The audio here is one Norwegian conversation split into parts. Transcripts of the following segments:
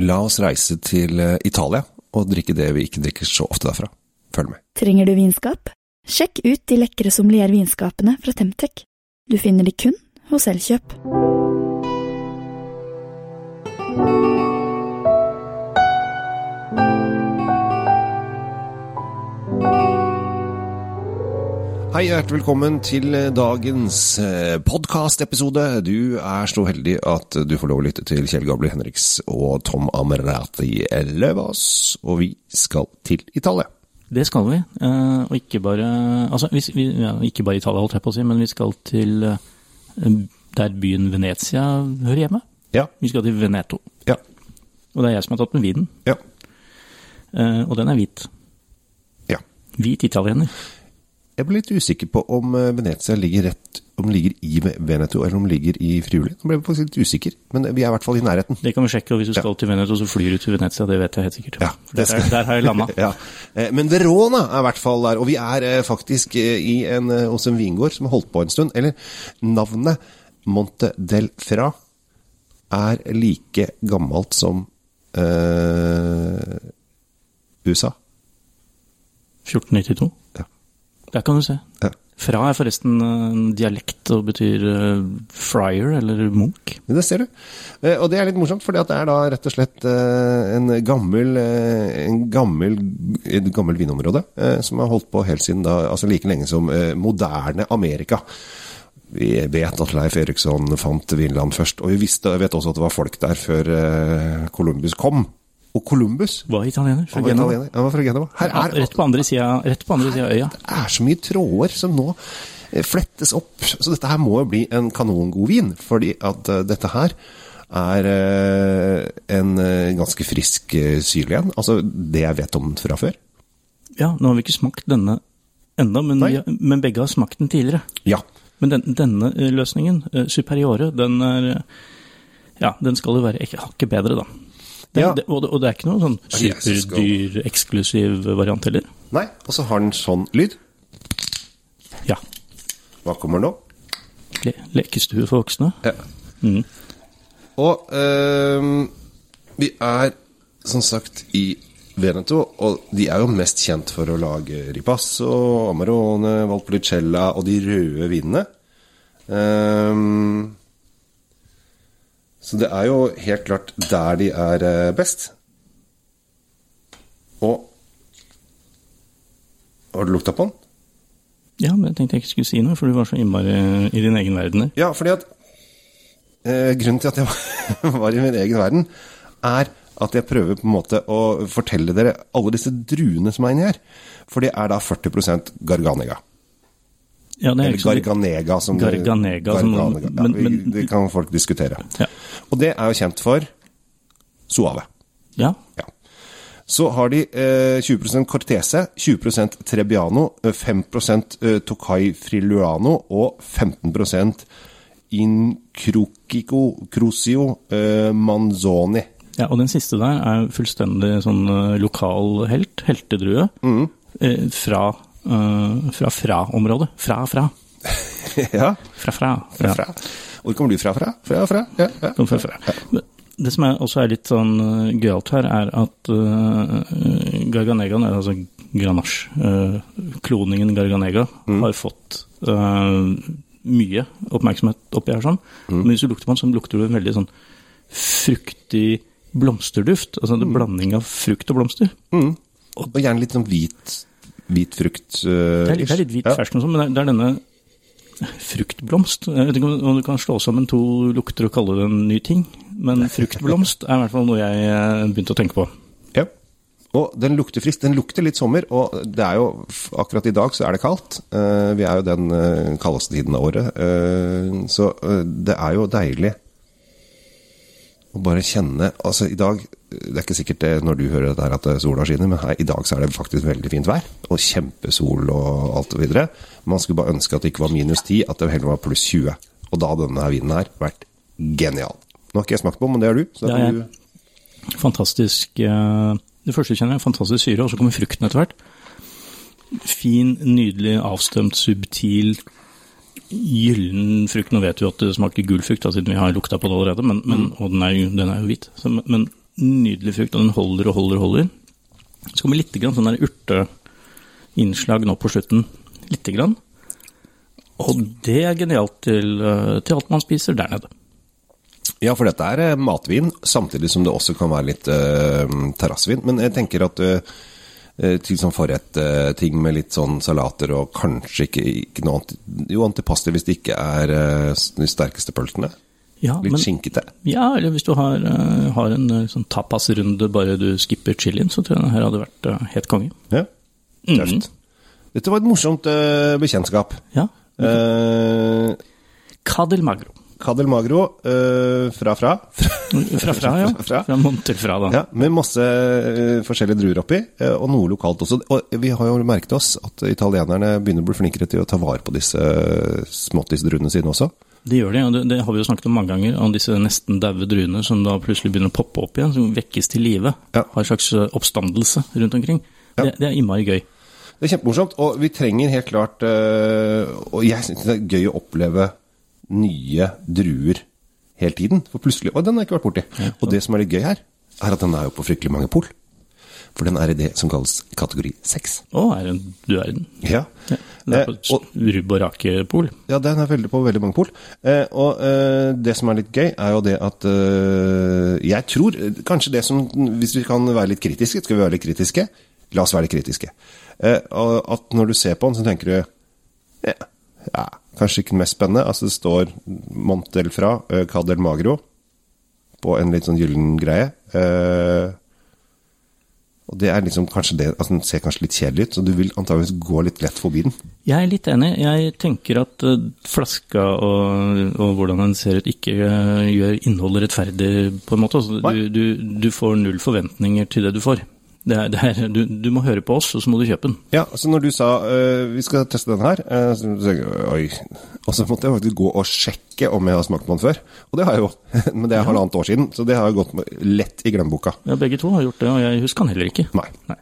La oss reise til eh, Italia og drikke det vi ikke drikker så ofte derfra. Følg med. Trenger du vinskap? Sjekk ut de lekre sommeliervinskapene fra Temtec. Du finner de kun hos Elkjøp. Hei, hjertelig velkommen til dagens podkastepisode. Du er så heldig at du får lov å lytte til Kjell Gabler Henriks og Tom Amerati Løvaas, og vi skal til Italia. Det skal vi, eh, og ikke bare Altså, vi, ja, ikke bare Italia, holdt jeg på å si, men vi skal til eh, der byen Venezia hører hjemme. Ja. Vi skal til Veneto. Ja. Og det er jeg som har tatt med vinen. Ja. Eh, Og den er hvit. ja. Hvit italiener. Jeg ble litt usikker på om eh, Venezia ligger rett om den ligger i Veneto, eller om den ligger i Friuli. Nå ble jeg faktisk litt usikker, men vi er i hvert fall i nærheten. Det kan vi sjekke, og hvis du skal til Veneto, så flyr du til Venezia. Det vet jeg helt sikkert. Ja, det der, der har jeg landa. Ja. Eh, Men Verona er i hvert fall der, og vi er eh, faktisk i en, hos en vingård som har holdt på en stund. Eller navnet Monte del Fra er like gammelt som øh, USA. 1492. Ja. Der kan du se. Ja. Fra er forresten en dialekt og betyr uh, friar eller munk. Det ser du. Eh, Og det er litt morsomt, for det er da rett og slett eh, en gammel, eh, en gammel, et gammel vinområde eh, som har holdt på helt siden da, altså like lenge som eh, moderne Amerika. Vi vet at Leif Eriksson fant Vinland først, og vi visste, vet også at det var folk der før eh, Columbus kom. Og Columbus Var italiener. Fra var italiener. Han var fra Genova. Her er, rett på andre sida rett på andre sida av øya. det er så mye tråder som nå eh, flettes opp. Så dette her må jo bli en kanongod vin, fordi at eh, dette her er eh, en ganske frisk syrlig en. Altså det jeg vet om fra før. Ja, nå har vi ikke smakt denne ennå, men, men begge har smakt den tidligere. Ja. Men den, denne løsningen, Superiore, den er Ja, den skal jo være ikke hakket bedre, da. Den, Ja. det, og, det, og det er ikke noen sånn Er superdyr, eksklusiv variant heller. Nei, og så har den sånn lyd. Ja. Hva kommer nå? Le, lekestue for voksne. Ja. Mm. Og øh, vi er som sagt i Veneto, og de er jo mest kjent for å lage ripasso, amarone, valpolicella og de røde vinene. Ehm, så det er jo helt klart der de er eh, best. Og Har du lukta på den? Ja, men jeg tenkte jeg ikke skulle si noe, for du var så innmari i din egen verden der. Ja, fordi at eh, Grunnen til at jeg var- i min egen verden, er at jeg prøver på en måte å fortelle dere alle disse druene som er inni her. For det er da 40 Garganega. Ja, det er Eller Garganega, som Garganega, som- Garganega. Ja, men- vi, men- det kan folk diskutere. Ja. Og det er jo kjent for Suave. ja. Ja. Så har de eh, 20% Cortese, 20% Trebbiano, eh, 5 eh, Tokai Friluano og 15 Incrucico Crucio eh, Manzoni. Ja, og den siste der er fullstendig sånn eh, lokal helt, heltedrue, Mm. eh, fra, eh, fra fra-området. Fra, fra. ja, Fra, Hvor kommer du fra? Fra? Fra? fra? Ja, ja. Kom fra, fra. Ja. Det som er, også er litt sånn uh, gøyalt her, er at uh, Garganegaen, altså Grenache, uh, kloningen Garganega, Mm. har fått uh, mye oppmerksomhet oppi her sånn. Mm. Men hvis du lukter på den, så lukter du en veldig sånn fruktig blomsterduft. Altså en blanding av frukt og blomster. Mm. Og gjerne litt sånn hvit, hvit frukt. Uh, Det er, det er litt hvit ja. fersk, men det er, det er denne fruktblomst. Jeg vet ikke om- du kan slå sammen to lukter og kalle det en ny ting, men fruktblomst er i hvert fall noe jeg eh, begynte å tenke på. Ja. Og den lukter frisk. Den lukter litt sommer, og det er jo akkurat i dag så er det kaldt. Eh, vi er jo den eh, kaldeste tiden av året, så det er jo deilig å bare kjenne Altså, i dag Det er ikke sikkert det når du hører dette her at eh, sola skinner, men her, i dag så er det faktisk veldig fint vær, og kjempesol og alt og videre. Man skulle bare ønske at det ikke var minus 10, at det heller var pluss 20. Og da hadde denne her vinen her vært genial. Nå har ikke jeg smakt på, men det har du. Så Det er du. Fantastisk eh, Det første kjenner er fantastisk syre, og så kommer frukten etter hvert. Fin, nydelig, avstemt, subtil, gyllen frukt. Nå vet vi at det smaker gul frukt, da, siden vi har lukta på det allerede, men, men, og den er, jo, den er jo hvit. Så, men Nydelig frukt, og den holder og holder og holder. Så kommer litt grann sånn der urteinnslag nå på slutten. Lite grann. Og det er genialt til, eh, til alt man spiser der nede. Ja, for dette er eh, matvin, samtidig som det også kan være litt uh, terrassevin. Men jeg tenker at uh, til sånn forrett-ting med litt sånn salater og kanskje ikke, ikke noe anti, Jo, antipasto hvis det ikke er uh, de sterkeste pølsene. Ja, Litt men, skinkete. ja, eller hvis du har, eh, har en eh, sånn tapasrunde bare du skipper chilien, så tror jeg den her hadde vært uh, helt konge. Ja, tøft. Dette var et morsomt uh, bekjentskap. Ja. Uh, Cadel Magro. Cadel Magro fra fra. Fra fra, ja. Fra. Fra Montelfra, da. Ja, med masse forskjellige druer oppi, og noe lokalt også. Og vi har jo merket oss at italienerne begynner å bli flinkere til å ta vare på disse småttisdruene sine også. Det gjør de, og det, det har vi jo snakket om mange ganger, om disse nesten daue druene som da plutselig begynner å poppe opp igjen, som vekkes til live. Ja. Har en slags eh, oppstandelse rundt omkring. Ja. Det, det er innmari gøy. Det er kjempemorsomt, og vi trenger helt klart øh, Og jeg syns det er gøy å oppleve nye druer hele tiden. For plutselig Å, den har jeg ikke vært borti. Og det som er litt gøy her, er at den er jo på fryktelig mange pol. For den er i det som kalles kategori 6. Å, er det er du verden. Ja. Ja. Det er Eh, på og- rubb og rake-pol. Ja, den er veldig på veldig mange pol. Eh, og eh, det som er litt gøy, er jo det at eh, Jeg tror eh, kanskje det som Hvis vi kan være litt kritiske, skal vi være litt kritiske? La oss være litt kritiske. Eh, at når du ser på den, så tenker du ja, ja, kanskje ikke den mest spennende. Altså det står Montel fra Cadel Magro på en litt sånn gyllen greie. Eh, og det er liksom kanskje det altså Den ser kanskje litt kjedelig ut, så du vil antageligvis gå litt lett forbi den. Jeg er litt enig. Jeg tenker at eh, flaska og, og hvordan den ser ut, ikke eh, gjør innholdet rettferdig, på en måte. Altså, du, du, du får null forventninger til det du får. Det er, det er, du, du må høre på oss, og så må du kjøpe den. Ja, så når du sa øh, vi skal teste den her, øh, så tenkte jeg, oi, og så måtte jeg faktisk gå og sjekke om jeg har smakt på den før. Og det har jeg jo, men det er halvannet år siden, så det har gått lett i glemmeboka. Ja, begge to har gjort det, og jeg husker den heller ikke. Nei. Nei.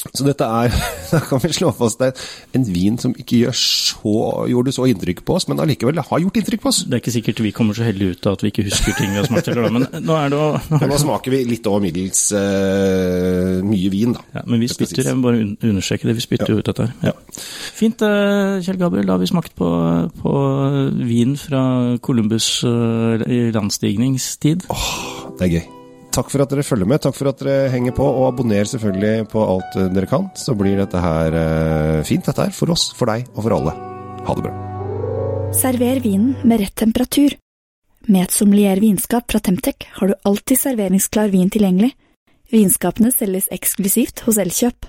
Så dette er, da kan vi slå fast det en vin som ikke så, gjorde så inntrykk på oss, men allikevel har gjort inntrykk på oss. Det er ikke sikkert vi kommer så heldig ut av at vi ikke husker ting vi har smakt heller. Men nå er det å nå er nå smaker vi litt over middels uh, mye vin, da. ja, Men vi spytter, jeg må bare un- understreke det, vi spytter jo ut dette her. Ja. Fint, eh, Kjell Gabriel. Da har vi smakt på, på vin fra Columbus uh, i landstigningstid. Det er gøy. Takk for at dere følger med, takk for at dere henger på, og abonner selvfølgelig på alt eh, dere kan. Så blir dette her eh, fint, dette her, for oss, for deg og for alle. Ha det bra. Server vinen med rett temperatur. Med et sommelier vinskap fra Temtec har du alltid serveringsklar vin tilgjengelig. Vinskapene selges eksklusivt hos Elkjøp.